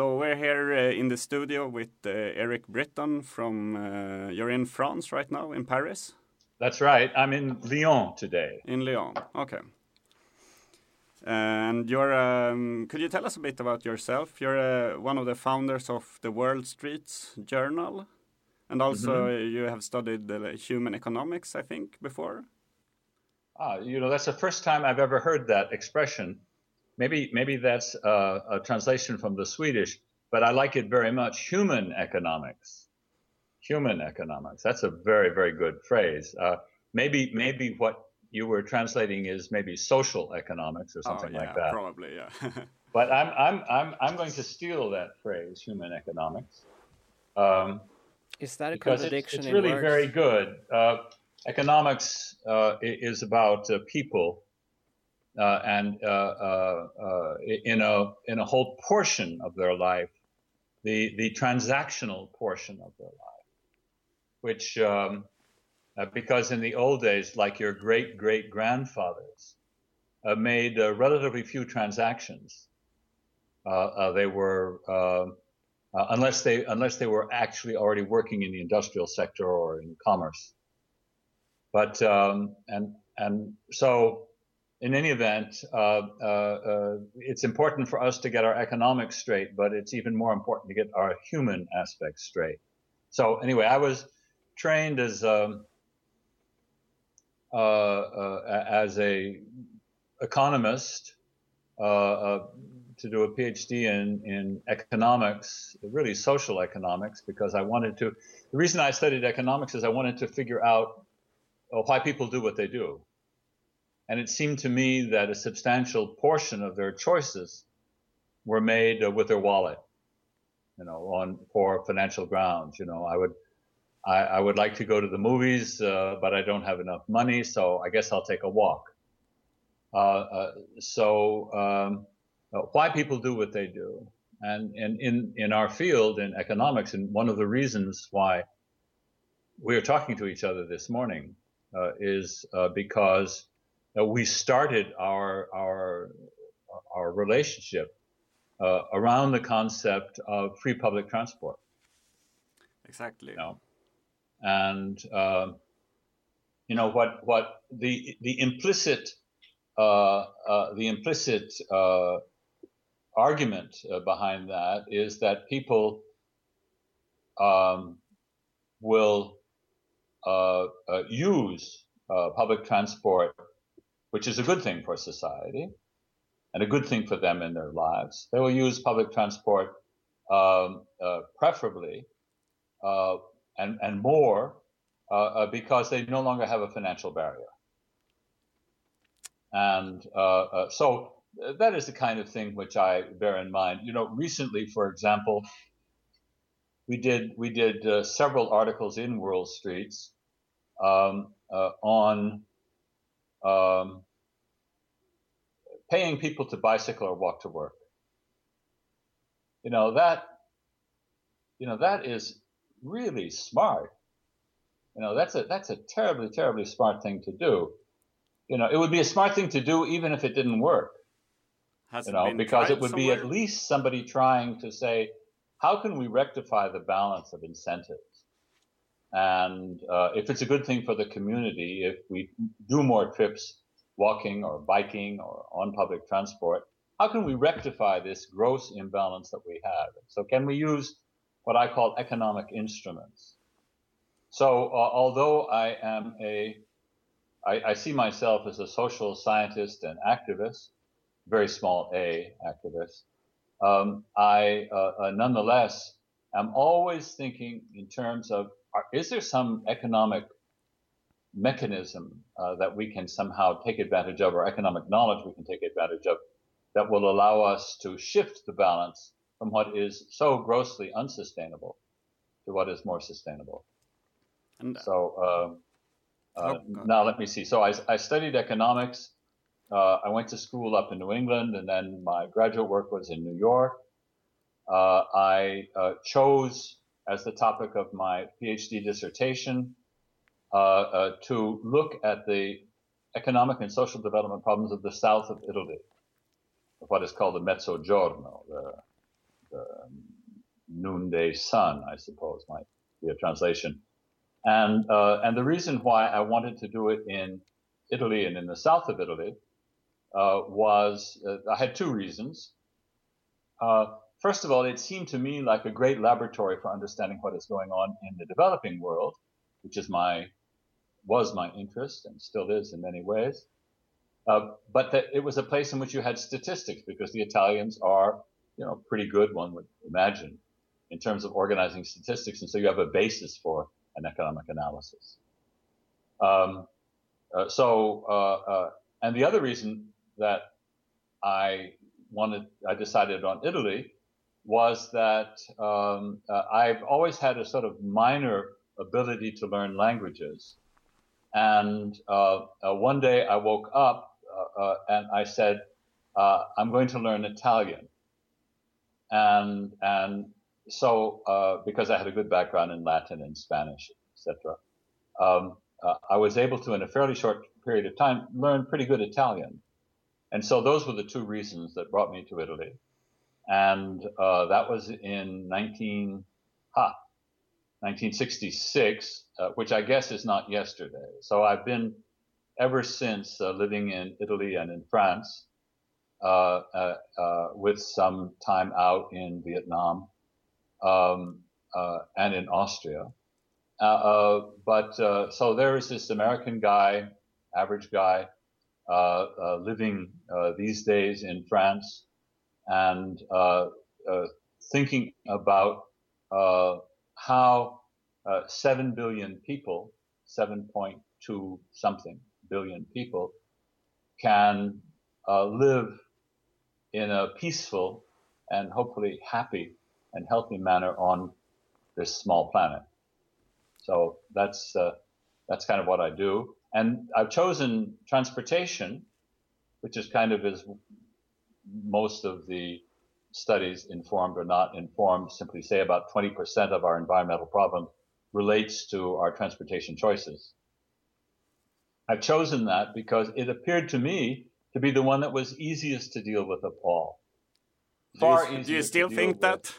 So we're here uh, in the studio with uh, Eric Britton from. Uh, you're in France right now, in Paris. That's right. I'm in Lyon today. In Lyon, okay. And you're. Um, could you tell us a bit about yourself? You're uh, one of the founders of the World Streets Journal, and also mm -hmm. you have studied human economics, I think, before. Ah, you know, that's the first time I've ever heard that expression maybe maybe that's a, a, translation from the Swedish, but I like it very much. Human economics, human economics. That's a very very good phrase. Uh, maybe maybe what you were translating is maybe social economics or something oh, yeah, like that. Probably, yeah. but I'm I'm I'm I'm going to steal that phrase, human economics. Um, is that a contradiction? It's, it's really words? very good. Uh, economics uh, is about uh, people uh, and uh, uh, in a in a whole portion of their life, the the transactional portion of their life, which um, because in the old days, like your great great grandfathers, made relatively few transactions. they were uh, unless they unless they were actually already working in the industrial sector or in commerce. But um, and and so in any event, uh, uh, uh, it's important for us to get our economics straight, but it's even more important to get our human aspects straight. So anyway, I was trained as um, uh, uh, as a economist to do a PhD in in economics, really social economics, because I wanted to. The reason I studied economics is I wanted to figure out why people do what they do and it seemed to me that a substantial portion of their choices were made uh, with their wallet, you know, on for financial grounds. You know, I would, I, I would like to go to the movies, uh, but I don't have enough money, so I guess I'll take a walk. Uh, uh so um, uh, why people do what they do, and and in in our field in economics, and one of the reasons why we are talking to each other this morning uh, is because uh, we started our our our relationship uh, around the concept of free public transport. Exactly. You know? And uh, you know what what the the implicit uh, uh, the implicit uh, argument behind that is that people um, will use public transport which is a good thing for society and a good thing for them in their lives. They will use public transport um, uh, preferably uh, and, and more uh, uh because they no longer have a financial barrier. And uh, uh, so that is the kind of thing which I bear in mind. You know, recently, for example, we did we did several articles in World Streets um, on um, paying people to bicycle or walk to work. You know that. You know that is really smart. You know that's a that's a terribly terribly smart thing to do. You know it would be a smart thing to do even if it didn't work. Has you know because it would somewhere? be at least somebody trying to say how can we rectify the balance of incentives and uh, if it's a good thing for the community, if we do more trips walking or biking or on public transport, how can we rectify this gross imbalance that we have? So can we use what I call economic instruments? So uh, although I am a, I, I see myself as a social scientist and activist, very small a activist, um, I uh, uh, nonetheless am always thinking in terms of are, is there some economic mechanism uh, that we can somehow take advantage of, or economic knowledge we can take advantage of, that will allow us to shift the balance from what is so grossly unsustainable to what is more sustainable? And so uh, uh, oh, now let me see. So I, I studied economics. Uh, I went to school up in New England, and then my graduate work was in New York. Uh, I uh, chose as the topic of my PhD dissertation uh, uh, to look at the economic and social development problems of the south of Italy, of what is called the Mezzogiorno, the noonday sun, I suppose might be a translation. And uh, and the reason why I wanted to do it in Italy and in the south of Italy uh, was uh, I had two reasons. First of all, it seemed to me like a great laboratory for understanding what is going on in the developing world, which is my was my interest and still is in many ways. Uh, but that it was a place in which you had statistics because the Italians are, you know, pretty good, one would imagine, in terms of organizing statistics. And so you have a basis for an economic analysis. Um, uh, so, uh, uh, and the other reason that I wanted, I decided on Italy was that um, uh, I've always had a sort of minor ability to learn languages. And uh, uh, one day I woke up and I said, I'm going to learn Italian. And, and so uh, because I had a good background in Latin and Spanish, etc., um, uh, I was able to, in a fairly short period of time, learn pretty good Italian. And so those were the two reasons that brought me to Italy. And uh, that was in 19, ha, 1966, uh, which I guess is not yesterday. So I've been ever since uh, living in Italy and in France, uh, with some time out in Vietnam um, uh, and in Austria. Uh, uh, but so there is this American guy, average guy, living these days in France and thinking about how 7 billion people, 7.2 something billion people, can uh, live in a peaceful and hopefully happy and healthy manner on this small planet. So that's uh, that's kind of what I do, and I've chosen transportation, which is kind of as most of the studies, informed or not informed, simply say about 20% of our environmental problem relates to our transportation choices. I've chosen that because it appeared to me to be the one that was easiest to deal with of all. Far do you, do you still think that?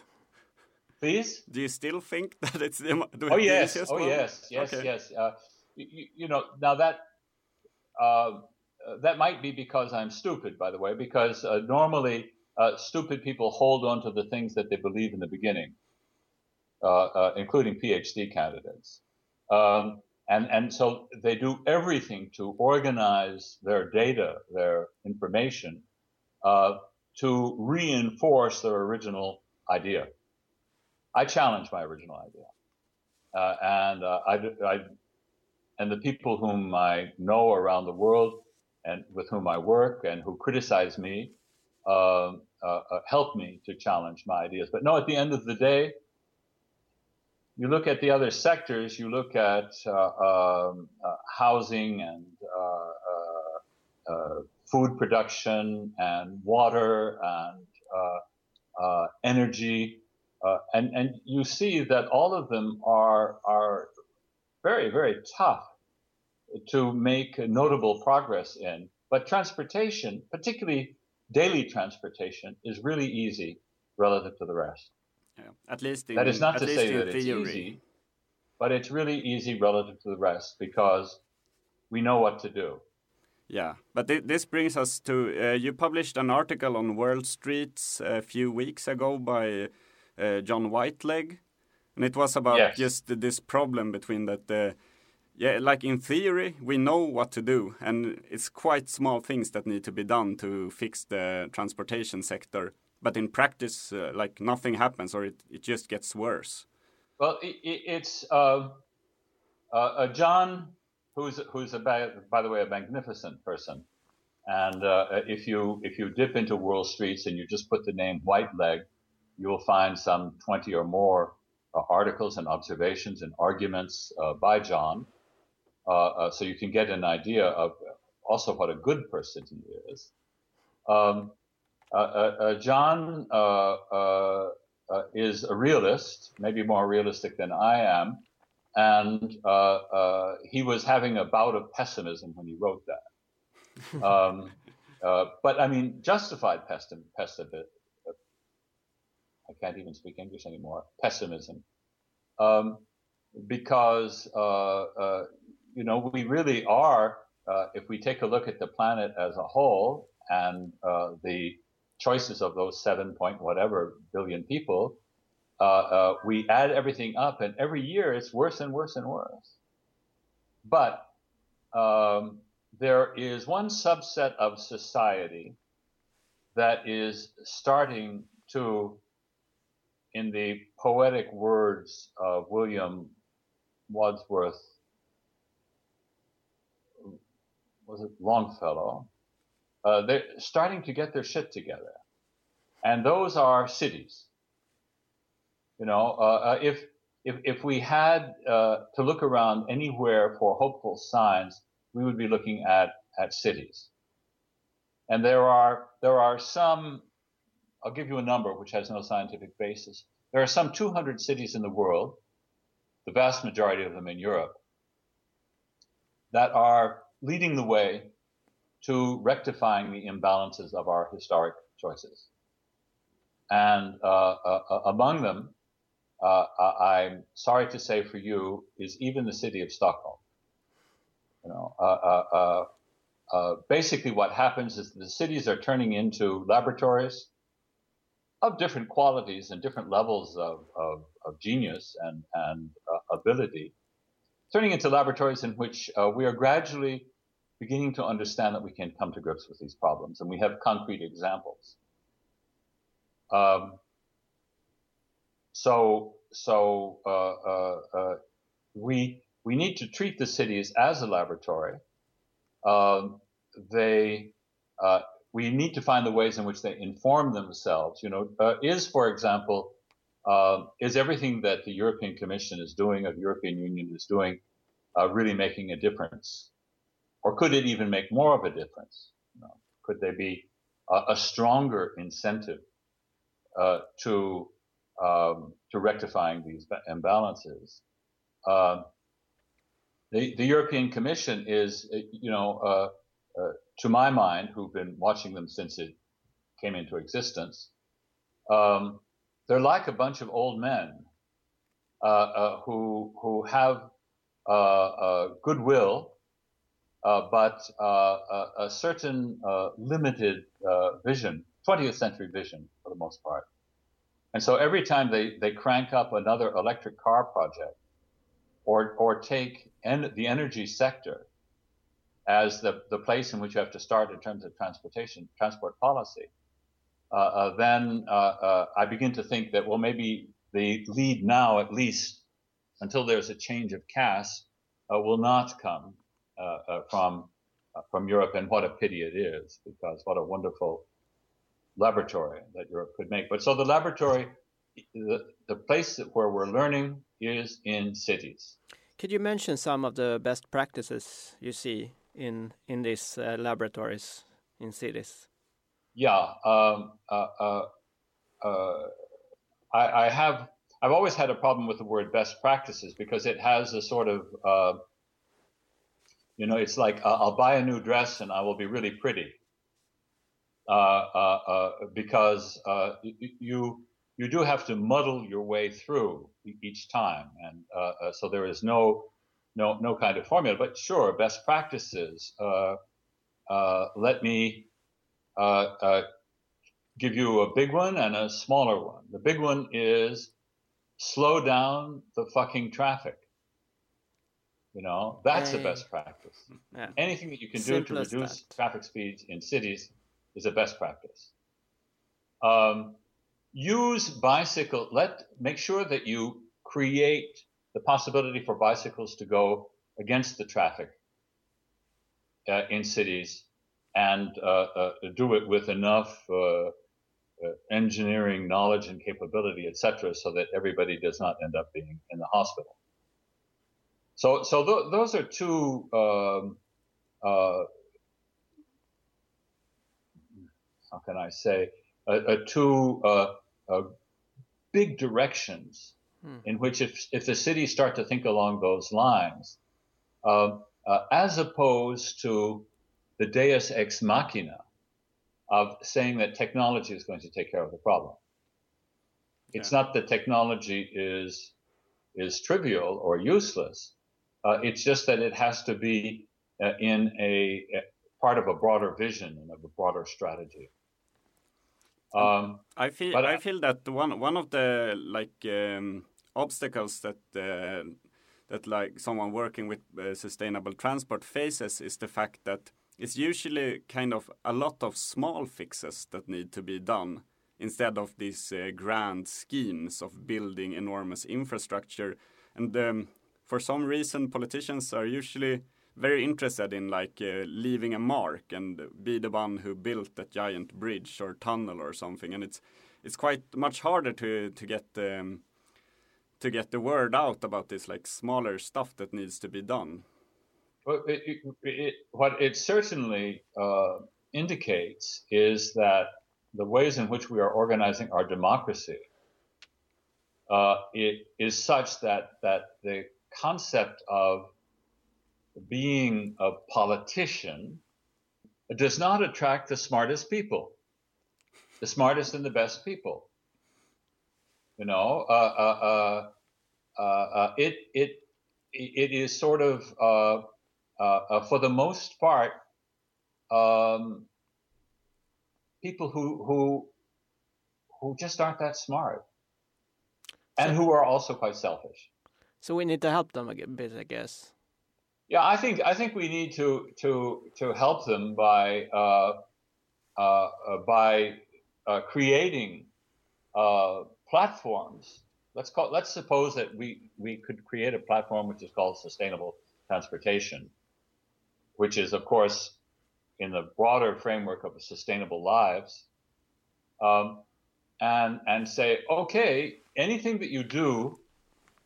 Please? Do you still think that it's the, the Oh yes, oh one? yes, yes, okay. yes. Uh, you, you, know, now that uh, that might be because I'm stupid, by the way, because uh, normally uh, stupid people hold on to the things that they believe in the beginning, uh, uh, including PhD candidates. Um, and, and so they do everything to organize their data, their information, to reinforce their original idea. I challenge my original idea. Uh, and uh, I, I, and the people whom I know around the world and with whom I work and who criticize me um, uh, uh, help me to challenge my ideas. But no, at the end of the day, you look at the other sectors. You look at uh, um, uh, housing and food production and water and energy uh, and, and you see that all of them are, are very, very tough to make notable progress in. But transportation, particularly daily transportation, is really easy relative to the rest. Yeah, at least in, that is not to say that theory. it's easy, but it's really easy relative to the rest because we know what to do. Yeah, but th this brings us to uh, you published an article on World Streets a few weeks ago by uh, John Whitelegg, and it was about yes. just this problem between that. Uh, yeah, like in theory, we know what to do, and it's quite small things that need to be done to fix the transportation sector. But in practice, uh, like nothing happens, or it, it just gets worse. Well, it, it's uh, uh, John, who's who's a by the way a magnificent person, and uh, if you if you dip into World Streets and you just put the name Whitelegg, you will find some 20 or more uh, articles and observations and arguments uh, by John. Uh, uh, so you can get an idea of also what a good person he is. Um, uh, John is a realist, maybe more realistic than I am. And he was having a bout of pessimism when he wrote that. Um, but I mean, justified pessimism, I can't even speak English anymore, pessimism. Um, because, uh, uh, you know, we really are, uh, if we take a look at the planet as a whole and uh, the choices of those seven point whatever billion people, uh, uh, we add everything up and every year it's worse and worse and worse. But um, there is one subset of society that is starting to, in the poetic words of William Wordsworth, was it Longfellow? Uh, they're starting to get their shit together. And those are cities. You know, uh, uh, if, if, if we had uh, to look around anywhere for hopeful signs, we would be looking at, at cities. And there are, there are some, I'll give you a number which has no scientific basis. There are some 200 cities in the world, the vast majority of them in Europe, that are leading the way to rectifying the imbalances of our historic choices. And uh, uh, uh among them, uh, I'm sorry to say for you, is even the city of Stockholm. You know, uh, uh, basically what happens is the cities are turning into laboratories of different qualities and different levels of, of, of genius and, and ability, turning into laboratories in which we are gradually beginning to understand that we can come to grips with these problems, and we have concrete examples. Um, so, so uh, uh, uh we we need to treat the cities as a laboratory um, they uh, we need to find the ways in which they inform themselves. You know, uh, is for example, uh, is everything that the European Commission is doing, or the European Union is doing, uh, really making a difference, or could it even make more of a difference? You know, could there be a, a stronger incentive uh, to um, to rectifying these imbalances? Um, the, the European Commission is, uh, you know, uh, uh, to my mind, who've been watching them since it came into existence, um, they're like a bunch of old men uh, uh, who who have uh, goodwill, but a, a, certain limited vision, 20th century vision for the most part. And so every time they, they crank up another electric car project, or or take en- the energy sector as the, the place in which you have to start in terms of transportation transport policy, uh, uh, then uh, uh I begin to think that well maybe the lead now at least until there's a change of cast, uh, will not come uh, from from Europe, and what a pity it is because what a wonderful laboratory that Europe could make. But so the laboratory, the, the place where we're learning is in cities. Could you mention some of the best practices you see in in these uh, laboratories in cities? Yeah, um, uh, uh, uh, I, I, have. I've always had a problem with the word best practices because it has a sort of, uh, you know, it's like I'll buy a new dress and I will be really pretty. because you you do have to muddle your way through each time, and uh, uh, so there is no no no kind of formula. But sure, best practices. Uh, uh let me uh, uh, give you a big one and a smaller one. The big one is slow down the fucking traffic. You know, that's the best practice. Yeah. Anything that you can Simple do to reduce that. traffic speeds in cities is a best practice. Um, use bicycle. Let make sure that you create the possibility for bicycles to go against the traffic uh, in cities and uh, uh, do it with enough uh, uh, engineering knowledge and capability, etc., so that everybody does not end up being in the hospital. So, so th- those are two um, uh, how can I say, uh, uh, two uh, big directions hmm. in which if, if the cities start to think along those lines, um, uh, as opposed to the deus ex machina of saying that technology is going to take care of the problem. It's yeah. not that technology is is trivial or useless. Uh, it's just that it has to be uh, in a, a, part of a broader vision and of a broader strategy. Um, I feel I, I, feel that one one of the like um, obstacles that uh, that like someone working with uh, sustainable transport faces is the fact that it's usually kind of a lot of small fixes that need to be done instead of these uh, grand schemes of building enormous infrastructure. And um, for some reason, politicians are usually very interested in like uh, leaving a mark and be the one who built that giant bridge or tunnel or something. And it's it's quite much harder to to get um, to get the word out about this like smaller stuff that needs to be done. Well, it, it, it, what it certainly uh, indicates is that the ways in which we are organizing our democracy uh, it is such that that the concept of being a politician does not attract the smartest people, the smartest and the best people. You know, uh, uh, uh, uh, uh it it it is sort of uh, for the most part um, people who who who just aren't that smart and who are also quite selfish. So we need to help them a bit, I guess. Yeah, I think I think we need to to to help them by uh, uh, uh, by uh, creating uh, platforms. Let's call. Let's suppose that we we could create a platform which is called sustainable transportation, which is of course in the broader framework of sustainable lives, um, and and say, okay, anything that you do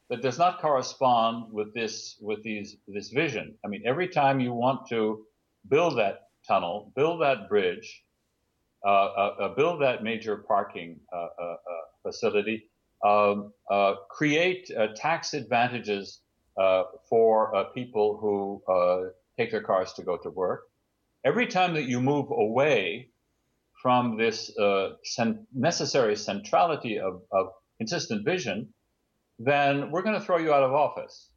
that does not correspond with this with these this vision. I mean, every time you want to build that tunnel, build that bridge, uh, uh, uh build that major parking uh, uh, uh facility, um, create tax advantages for people who take their cars to go to work. Every time that you move away from this necessary centrality of, of consistent vision, then we're going to throw you out of office.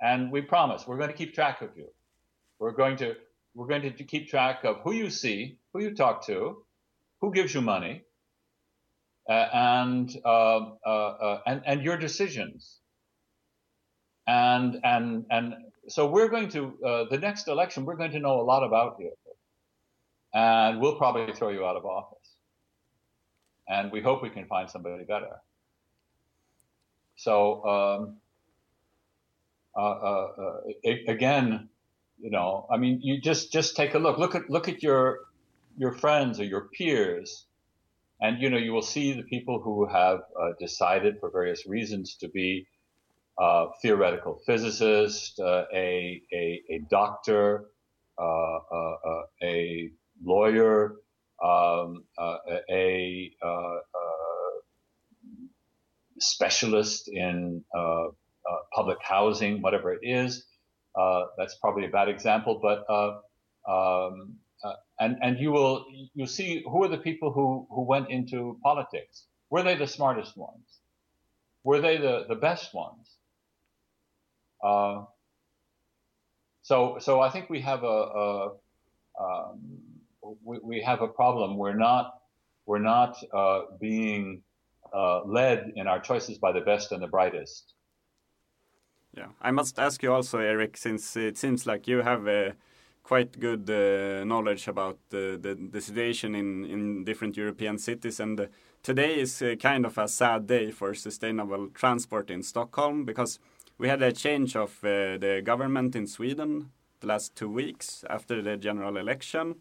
And we promise we're going to keep track of you. We're going to we're going to keep track of who you see, who you talk to, who gives you money, uh, and uh, uh, uh and and your decisions. And and and so we're going to uh, the next election. We're going to know a lot about you, and we'll probably throw you out of office. And we hope we can find somebody better. So um, uh, uh, uh again, you know, I mean, you just just take a look. Look at look at your your friends or your peers, and you know, you will see the people who have uh, decided for various reasons to be uh, theoretical physicist, uh, a, a, a doctor, a lawyer, um, a, specialist in uh, uh, public housing, whatever it is. Uh, that's probably a bad example, but um, and and you will you see who are the people who who went into politics. Were they the smartest ones? Were they the the best ones? Uh, so so I think we have a, a um, we, we have a problem. We're not we're not uh, being uh, led in our choices by the best and the brightest. Yeah, I must ask you also, Eric, since it seems like you have a quite good uh, knowledge about the, the, the, situation in, in different European cities. And uh, today is uh, kind of a sad day for sustainable transport in Stockholm because we had a change of uh, the government in Sweden the last two weeks after the general election.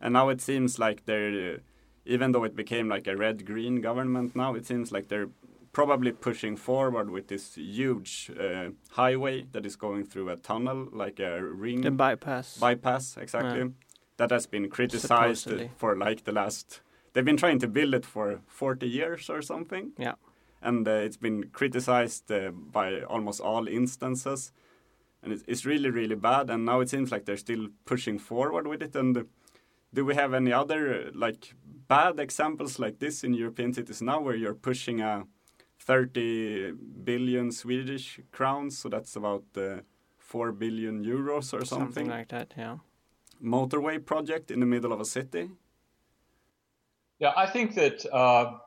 And now it seems like they're even though it became like a red green government now, it seems like they're probably pushing forward with this huge uh, highway that is going through a tunnel, like a ring. The bypass. Bypass, exactly. Yeah. That has been criticized Supposedly. for like the last. They've been trying to build it for 40 years or something. Yeah. And uh, it's been criticized uh, by almost all instances. And it's, it's really, really bad. And now it seems like they're still pushing forward with it. And do we have any other like bad examples like this in European cities now, where you're pushing a 30 billion Swedish crowns, so that's about uh, 4 billion euros or something. Something like that, yeah. Motorway project in the middle of a city. Yeah, I think that uh,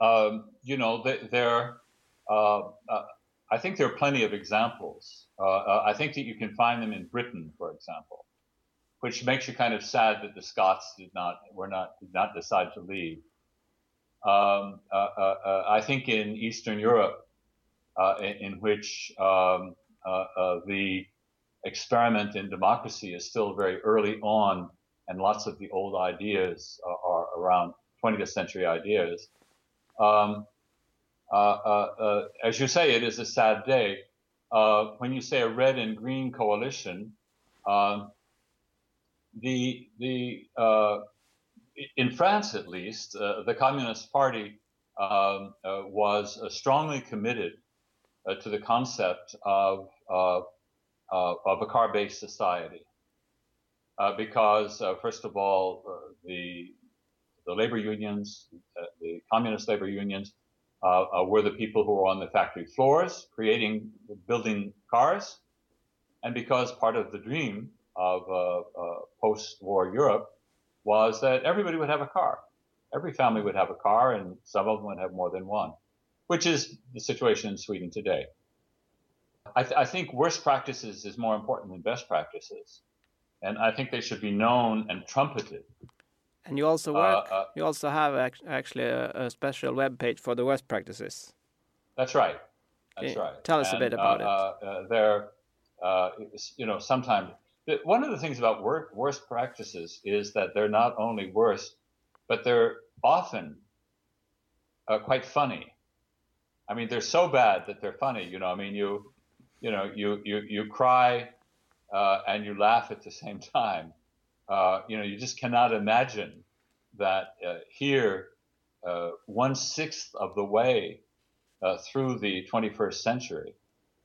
um, you know there. Uh, uh, I think there are plenty of examples. Uh, uh, I think that you can find them in Britain, for example, which makes you kind of sad that the Scots did not were not did not decide to leave. Um, uh, I think in Eastern Europe, in, in, which um, the experiment in democracy is still very early on, and lots of the old ideas are around 20th century ideas. Um, uh, uh, uh, as you say, it is a sad day. when you say a red and green coalition, the the uh, in France at least, uh, the Communist Party um, uh, was strongly committed to the concept of of a car-based society. Uh, because uh, first of all, uh, the the labor unions, the communist labor unions, were the people who were on the factory floors creating, building cars, and because part of the dream of post-war Europe was that everybody would have a car. Every family would have a car, and some of them would have more than one, which is the situation in Sweden today. I, th- I, think worst practices is more important than best practices, and I think they should be known and trumpeted. And you also work. Uh, uh, you also have actually a, a, special web page for the worst practices. That's right. That's right. Tell us and, a bit about uh, it. Uh, uh, there, uh, you know, sometimes one of the things about work, worst practices is that they're not only worst, but they're often quite funny. I mean, they're so bad that they're funny. You know, I mean, you you know, you you you cry uh, and you laugh at the same time. Uh, you know, you just cannot imagine that uh, here, uh, one sixth of the way uh, through the 21st century,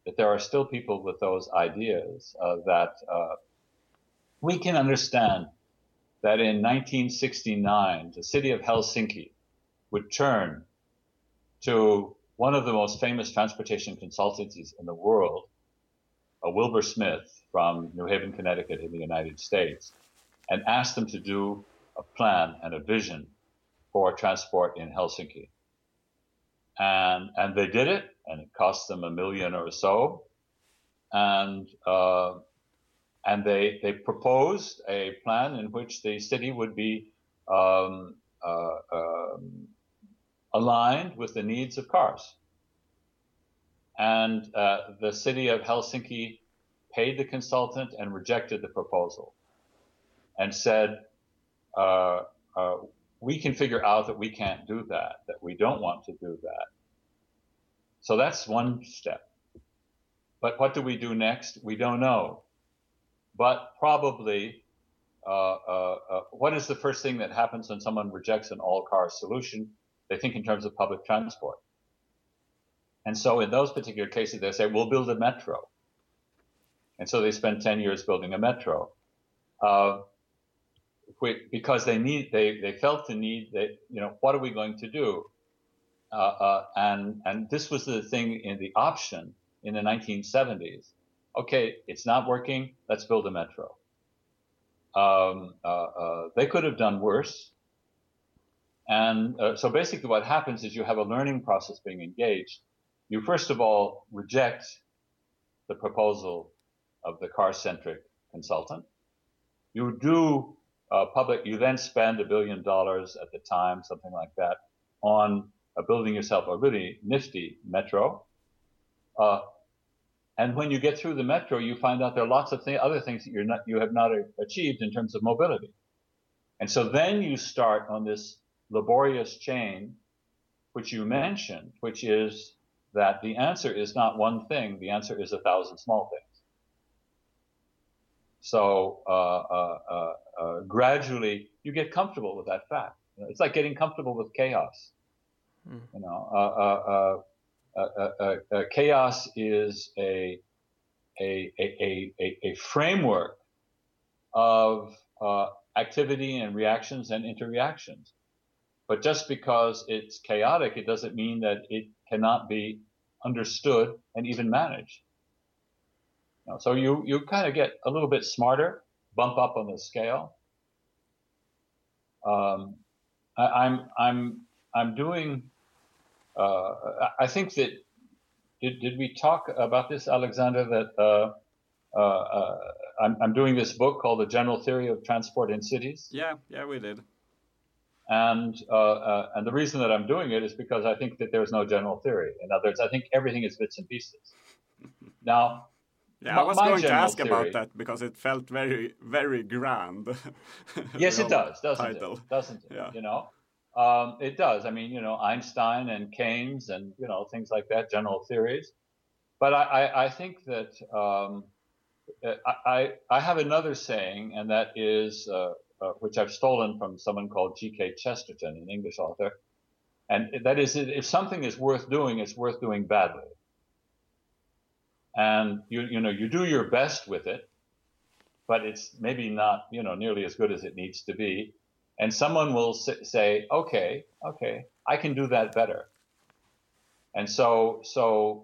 that there are still people with those ideas uh, that we can understand that in 1969, the city of Helsinki would turn to one of the most famous transportation consultancies in the world, a Wilbur Smith from New Haven, Connecticut in the United States, and ask them to do a plan and a vision for transport in Helsinki. And, and they did it, and it cost them a million or so. And, uh, and they, they proposed a plan in which the city would be um, uh, um, aligned with the needs of cars. And uh, the city of Helsinki paid the consultant and rejected the proposal and said, uh, uh, we can figure out that we can't do that, that we don't want to do that. So that's one step. But what do we do next? We don't know. But probably, uh, uh, uh, what is the first thing that happens when someone rejects an all car solution? They think in terms of public transport. And so in those particular cases, they say, we'll build a metro. And so they spend 10 years building a metro. Uh, because they need, they, they felt the need that, you know, what are we going to do? Uh, uh, and, and this was the thing in the option in the 1970s. Okay, it's not working. Let's build a metro. Um, uh, uh, they could have done worse. And uh, so basically what happens is you have a learning process being engaged. You first of all reject the proposal of the car-centric consultant. You do uh, public, you then spend a billion dollars at the time, something like that, on uh, building yourself a really nifty metro. Uh, and when you get through the metro, you find out there are lots of th- other things that you're not, you have not achieved in terms of mobility. And so then you start on this laborious chain, which you mentioned, which is that the answer is not one thing, the answer is a thousand small things. So uh, uh, uh, uh, gradually, you get comfortable with that fact. It's like getting comfortable with chaos. Mm. You know, uh, Uh, uh, uh, chaos is a a, a, a, a framework of activity and reactions and interreactions. but just because it's chaotic, it doesn't mean that it cannot be understood and even managed. So you you kind of get a little bit smarter, bump up on the scale. Um, I, I'm, I'm I'm doing. Uh, I think that did did we talk about this, Alexander? That uh, uh, uh, I'm, I'm doing this book called The General Theory of Transport in Cities. Yeah, yeah, we did. And uh, uh, and the reason that I'm doing it is because I think that there's no general theory. In other words, I think everything is bits and pieces. Now, yeah, I was going to ask theory, about that because it felt very, very grand. yes, it does, doesn't title. it? Doesn't it? Yeah. You know, um, it does. I mean, you know, Einstein and Keynes and you know things like that, general theories. But I, I, I think that um, I, I have another saying, and that is, uh, uh, which I've stolen from someone called G.K. Chesterton, an English author, and that is, if something is worth doing, it's worth doing badly. And you, you know, you do your best with it, but it's maybe not, you know, nearly as good as it needs to be. And someone will say, okay, okay, I can do that better. And so, so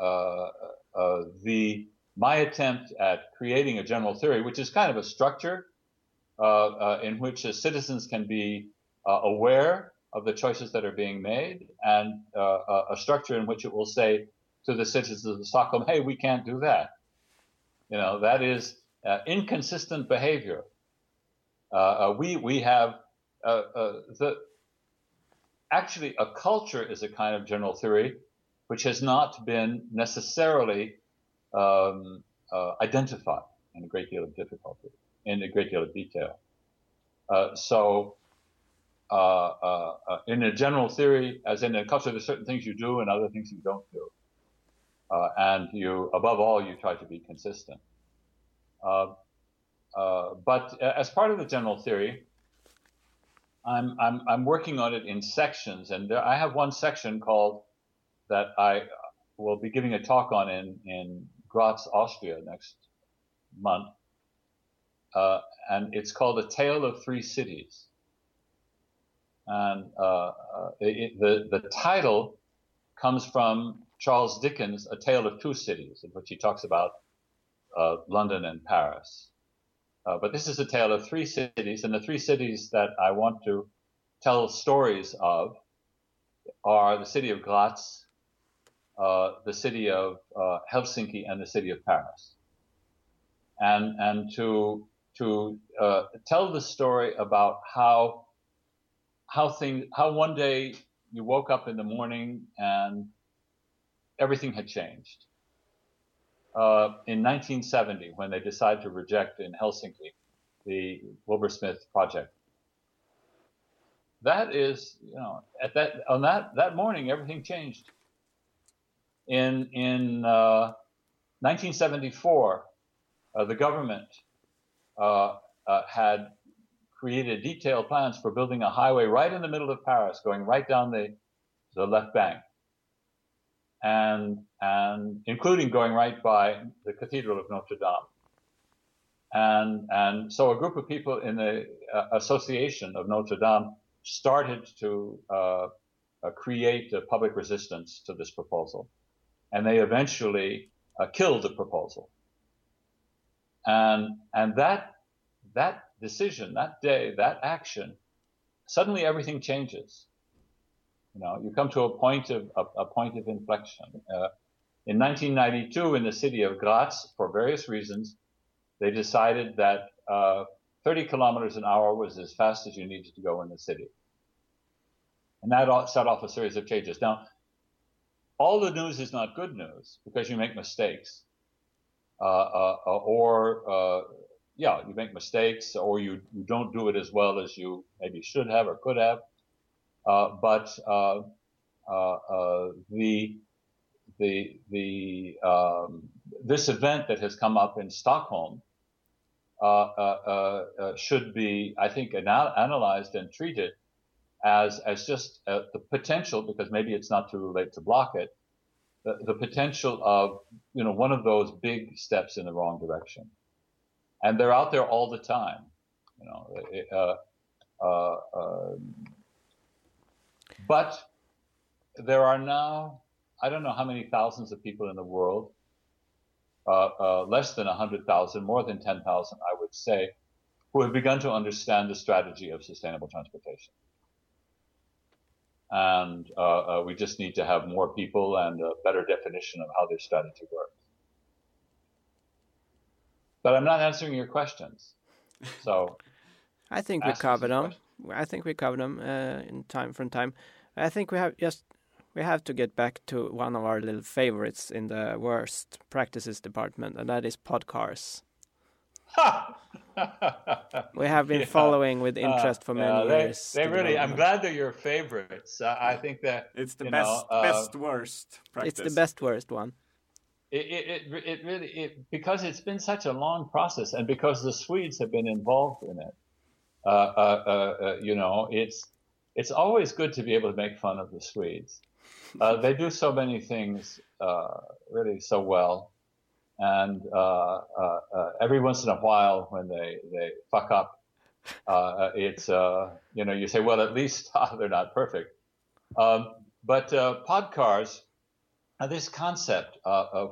uh, uh, uh the my attempt at creating a general theory, which is kind of a structure uh, uh, in which citizens can be uh, aware of the choices that are being made, and uh, a structure in which it will say to the citizens of Stockholm, "Hey, we can't do that." You know, that is uh, inconsistent behavior. Uh, we we have the actually a culture is a kind of general theory which has not been necessarily um, uh, identify in a great deal of difficulty, in a great deal of detail. Uh, so, uh, uh, uh, in a general theory, as in a culture, there's certain things you do and other things you don't do. and you, above all, you try to be consistent. But as part of the general theory, I'm, I'm, I'm working on it in sections, and there, I have one section called that I will be giving a talk on in, in Graz, Austria next month. Uh, and it's called A Tale of Three Cities. And uh, uh, it, the, the title comes from Charles Dickens' A Tale of Two Cities, in which he talks about uh, London and Paris. Uh, but this is a tale of three cities, and the three cities that I want to tell stories of are the city of Graz, uh, the city of uh, Helsinki and the city of Paris, and and to to uh, tell the story about how how things how one day you woke up in the morning and everything had changed. Uh, in 1970, when they decided to reject in Helsinki the Wilbur Smith project, that is, you know, at that on that that morning, everything changed. In in uh, 1974, uh, the government uh, uh, had created detailed plans for building a highway right in the middle of Paris, going right down the the left bank, and and including going right by the Cathedral of Notre Dame. And and so a group of people in the uh, Association of Notre Dame started to uh, create a public resistance to this proposal and they eventually uh, killed the proposal. And and that that decision, that day, that action, suddenly everything changes. You know, you come to a point of a, a point of inflection. Uh, in 1992, in the city of Graz, for various reasons, they decided that uh, 30 kilometers an hour was as fast as you needed to go in the city. And that set off a series of changes. Now, all the news is not good news because you make mistakes. Uh, uh, uh, or, uh, yeah, you make mistakes or you, you don't do it as well as you maybe should have or could have. Uh, but uh, the, the, the, um, this event that has come up in Stockholm should be, I think, anal- analyzed and treated as as just uh, the potential, because maybe it's not too late to block it, the, the potential of you know one of those big steps in the wrong direction, and they're out there all the time. You know, uh, uh, uh, but there are now, I don't know how many thousands of people in the world, uh, uh, less than 100,000, more than 10,000, I would say, who have begun to understand the strategy of sustainable transportation. And uh, uh we just need to have more people and a better definition of how this strategy works. But I'm not answering your questions. So I think we covered them. I think we covered them uh, in time from time. I think we have just we have to get back to one of our little favorites in the worst practices department, and that is podcars. we have been yeah. following with interest uh, for many uh, they, years. They really, I'm glad they're your favorites. Uh, I think that it's the best, know, uh, best worst. Practice. It's the best worst one. It, it, it really, it, because it's been such a long process, and because the Swedes have been involved in it. Uh, uh, you know, it's it's always good to be able to make fun of the Swedes. they do so many things really so well and uh, uh, uh, every once in a while when they, they fuck up, uh, it's, uh, you know, you say, well, at least they're not perfect. Um, but podcars, this concept,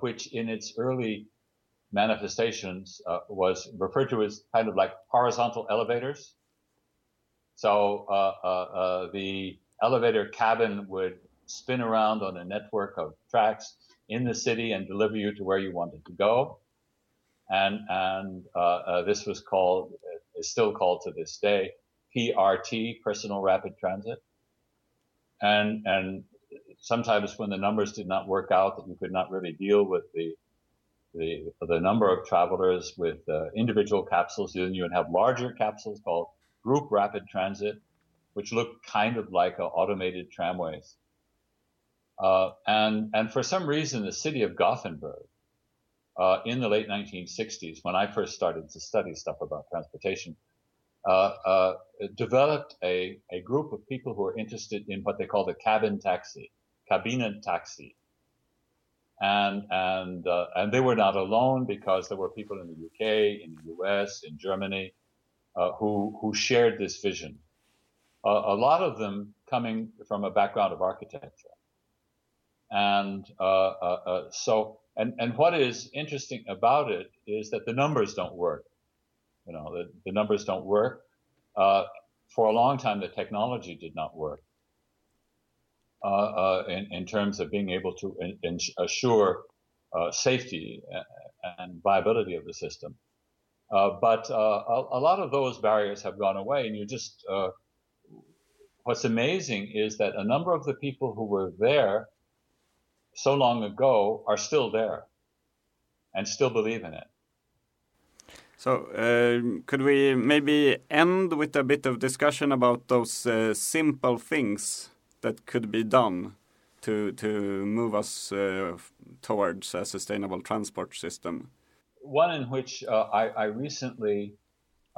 which in its early manifestations was referred to as kind of like horizontal elevators. So the elevator cabin would spin around on a network of tracks in the city and deliver you to where you wanted to go. And, and uh, uh, this was called, is still called to this day, PRT, Personal Rapid Transit. And, and sometimes when the numbers did not work out, that you could not really deal with the, the, the number of travelers with uh, individual capsules, then you would have larger capsules called group rapid transit, which looked kind of like automated tramways. Uh, and, and for some reason, the city of Gothenburg, uh, in the late 1960s, when I first started to study stuff about transportation, uh, uh, developed a, a group of people who were interested in what they call the cabin taxi, cabine taxi. And, and, uh, and they were not alone because there were people in the UK, in the US, in Germany, uh, who, who shared this vision. a lot of them coming from a background of architecture. And uh, uh, uh, so, and, and what is interesting about it is that the numbers don't work. You know, the, the numbers don't work. for a long time, the technology did not work. Uh, uh, in, in, terms of being able to in, in assure uh, safety and viability of the system. But a, a, lot of those barriers have gone away, and you just what's amazing is that a number of the people who were there so long ago are still there and still believe in it. So, uh, could we maybe end with a bit of discussion about those uh, simple things that could be done to to move us uh, towards a sustainable transport system? One in which uh, I, I, recently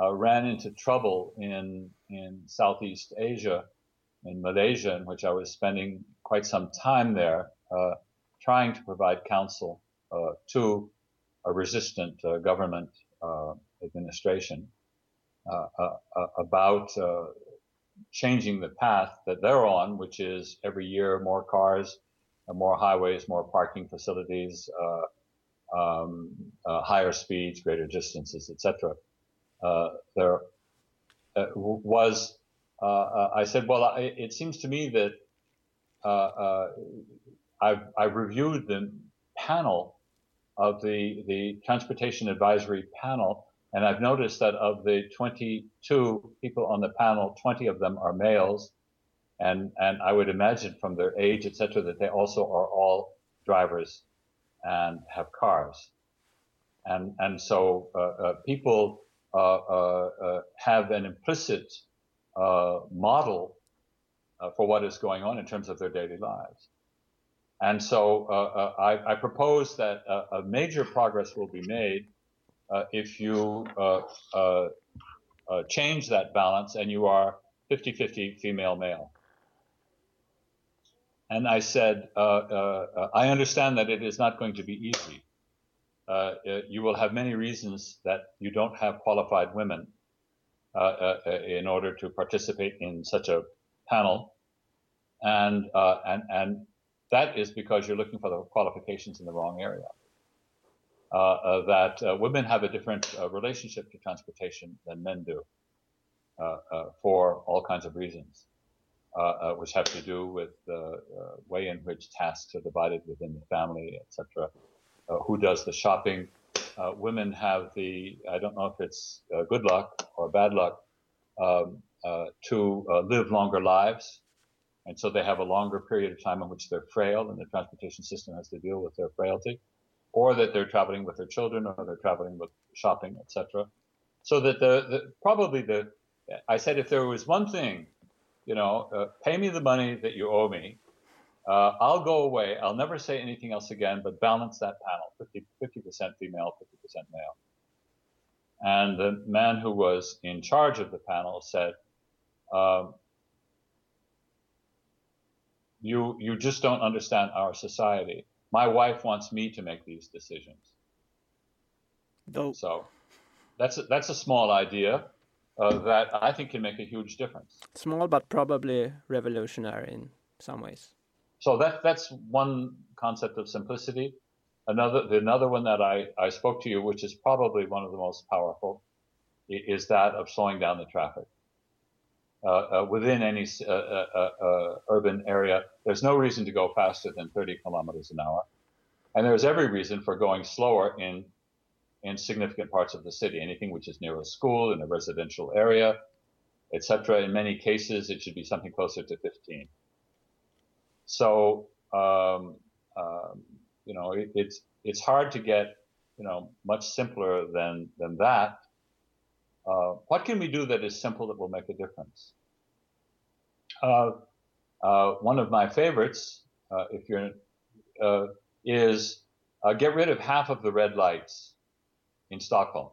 uh, ran into trouble in in Southeast Asia, in Malaysia, in which I was spending quite some time there uh, trying to provide counsel uh, to a resistant uh, government uh, administration about changing the path that they're on, which is every year more cars, more highways, more parking facilities, um, uh, higher speeds, greater distances, etc. Uh, there uh, was, I said, well, I, it seems to me that I've, I've reviewed the panel of the, the transportation advisory panel, and I've noticed that of the 22 people on the panel, 20 of them are males, and and I would imagine from their age, etc., that they also are all drivers and have cars, and and so uh, uh, people uh, have an implicit uh, model for what is going on in terms of their daily lives. And so I, I, propose that a major progress will be made if you uh, uh, change that balance and you are 50-50 female male. And I said, I understand that it is not going to be easy. you will have many reasons that you don't have qualified women in order to participate in such a panel. and uh, and and that is because you're looking for the qualifications in the wrong area. Uh, uh, that uh, women have a different uh, relationship to transportation than men do, for all kinds of reasons, Uh, uh, which have to do with the uh, way in which tasks are divided within the family, etc. who does the shopping? women have the I don't know if it's good luck or bad luck um, to live longer lives and so they have a longer period of time in which they're frail and the transportation system has to deal with their frailty, or that they're traveling with their children or they're traveling with shopping, etc. So that the, the, probably the I said if there was one thing, you know, uh, pay me the money that you owe me. Uh, I'll go away. I'll never say anything else again, but balance that panel 50, percent female, 50% male. And the man who was in charge of the panel said, um, you you just don't understand our society. My wife wants me to make these decisions. So that's a, that's a small idea uh, that I think can make a huge difference. Small, but probably revolutionary in some ways. So that that's one concept of simplicity. Another another one that I, I spoke to you, which is probably one of the most powerful, is that of slowing down the traffic. Uh, uh, within any uh, urban area, there's no reason to go faster than 30 kilometers an hour. And there's every reason for going slower in, in significant parts of the city, anything which is near a school, in a residential area, etc. In many cases, it should be something closer to 15. So, um, um, you know, it, it's, it's hard to get, you know, much simpler than, than that. Uh, what can we do that is simple that will make a difference? Uh, uh, one of my favorites, uh, if you're, uh, is uh, get rid of half of the red lights in Stockholm.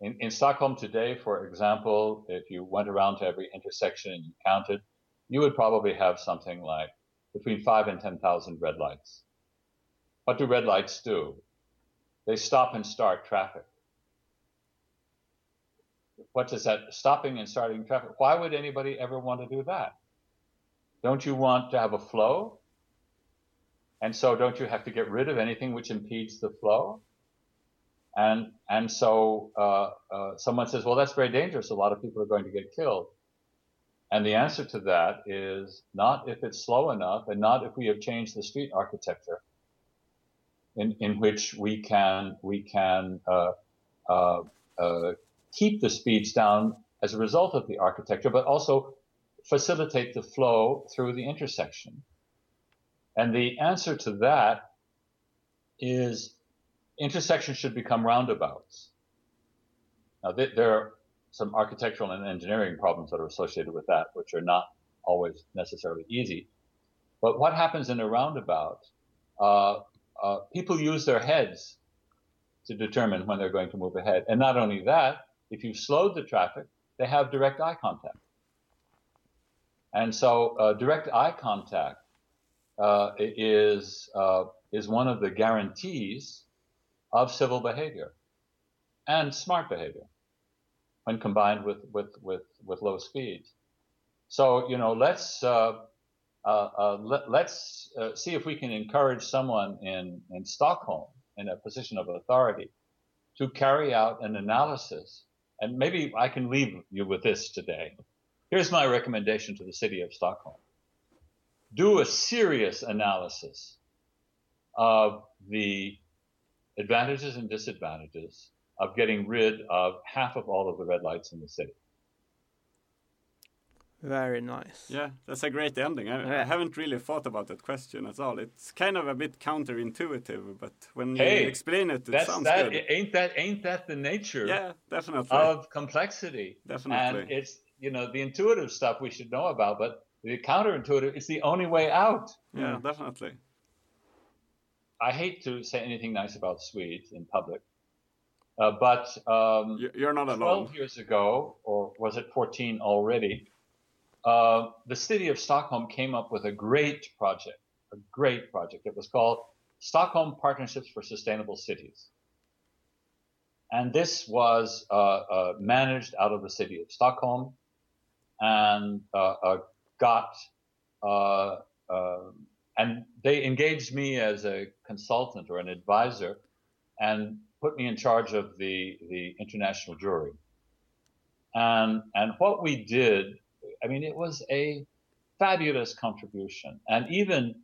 In, in, Stockholm today, for example, if you went around to every intersection and you counted, you would probably have something like between five and 10,000 red lights. What do red lights do? They stop and start traffic what does that stopping and starting traffic? Why would anybody ever want to do that? Don't you want to have a flow? And so don't you have to get rid of anything which impedes the flow? And and so uh, uh, someone says, well, that's very dangerous. A lot of people are going to get killed. And the answer to that is not if it's slow enough, and not if we have changed the street architecture, in in which we can we can uh, uh, uh keep the speeds down as a result of the architecture, but also facilitate the flow through the intersection. And the answer to that is intersections should become roundabouts. Now, th- there are some architectural and engineering problems that are associated with that, which are not always necessarily easy. But what happens in a roundabout? Uh, uh, people use their heads to determine when they're going to move ahead. And not only that, if you've slowed the traffic, they have direct eye contact. And so uh, direct eye contact uh, is, uh, is one of the guarantees of civil behavior and smart behavior when combined with, with, with, with low speeds. So, you know, let's, uh, uh, uh, let, us see if we can encourage someone in, in Stockholm in a position of authority to carry out an analysis and maybe I can leave you with this today. Here's my recommendation to the city of Stockholm. Do a serious analysis of the advantages and disadvantages of getting rid of half of all of the red lights in the city. Very nice. Yeah, that's a great ending. I, yeah. I, haven't really thought about that question at all. It's kind of a bit counterintuitive, but when hey, you explain it, it sounds that, good. Ain't that ain't that the nature? Yeah, definitely. Of complexity. Definitely. And it's you know the intuitive stuff we should know about, but the counterintuitive is the only way out. Yeah, mm. definitely. I hate to say anything nice about Swedes in public, uh, but um, you're not alone. Twelve years ago, or was it 14 already? uh, the city of Stockholm came up with a great project, a great project. It was called Stockholm Partnerships for Sustainable Cities. And this was uh, uh, managed out of the city of Stockholm and uh, uh, got uh, uh, and they engaged me as a consultant or an advisor, and put me in charge of the the international jury. And and what we did, I mean, it was a fabulous contribution, and even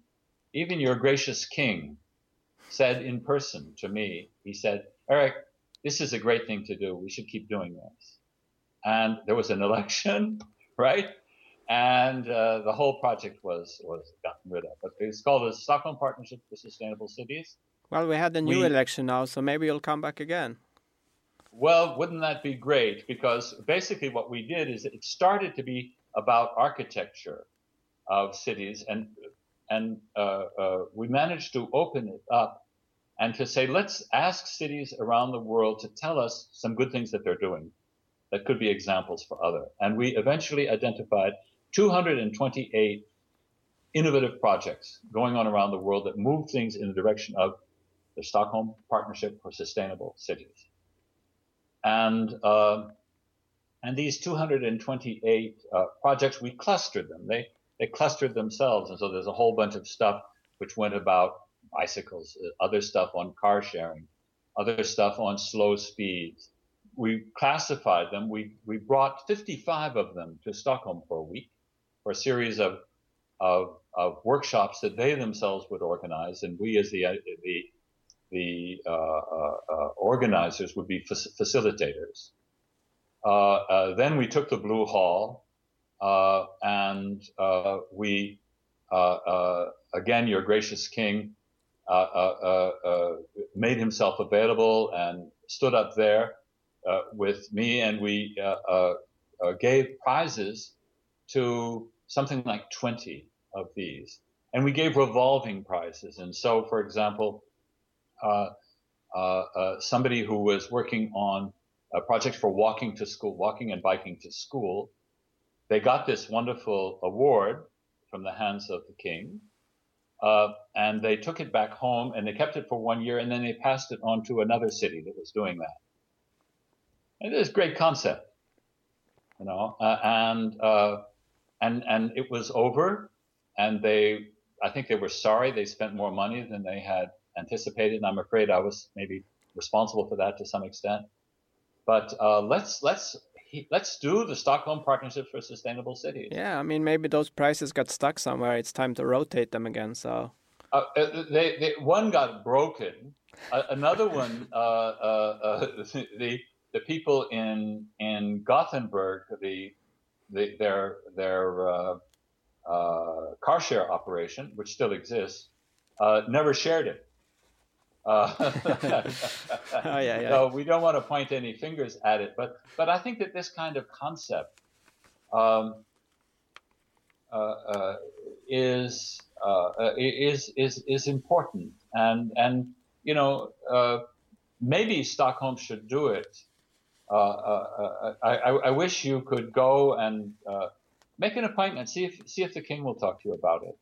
even your gracious king said in person to me, he said, Eric, this is a great thing to do. We should keep doing this. And there was an election, right? And uh, the whole project was was gotten rid of. But it's called the Stockholm Partnership for Sustainable Cities. Well, we had a new we, election now, so maybe you'll come back again. Well, wouldn't that be great? Because basically, what we did is it started to be about architecture of cities, and and uh, uh, we managed to open it up and to say, let's ask cities around the world to tell us some good things that they're doing that could be examples for other. And we eventually identified 228 innovative projects going on around the world that move things in the direction of the Stockholm Partnership for Sustainable Cities. And uh, and these 228 uh, projects, we clustered them. They they clustered themselves, and so there's a whole bunch of stuff which went about bicycles, uh, other stuff on car sharing, other stuff on slow speeds. We classified them. We we brought 55 of them to Stockholm for a week, for a series of of, of workshops that they themselves would organize, and we as the the the uh, uh, uh organizers would be facilitators. Uh, uh, then we took the Blue Hall, uh, and uh, we again, your gracious king made himself available and stood up there with me, and we gave prizes to something like 20 of these. And we gave revolving prizes. And so, for example, uh, uh, uh, somebody who was working on a project for walking to school, walking and biking to school, they got this wonderful award from the hands of the king. Uh, and they took it back home and they kept it for one year and then they passed it on to another city that was doing that. And it is a great concept, you know, uh, and, uh, and, and it was over and they, I think they were sorry they spent more money than they had anticipated, and I'm afraid I was maybe responsible for that to some extent. But uh, let's let's let's do the Stockholm Partnership for Sustainable Cities. Yeah, I mean maybe those prices got stuck somewhere. It's time to rotate them again. So uh, uh they, they, one got broken. Uh, another one, uh, uh, the the people in in Gothenburg, the, the their their car share operation, which still exists, never shared it. Uh, oh, yeah, yeah. So we don't want to point any fingers at it, but but I think that this kind of concept um, uh, uh, is uh, is is is important, and and you know uh, maybe Stockholm should do it. Uh, uh, uh I, I, wish you could go and uh, make an appointment. See if see if the king will talk to you about it.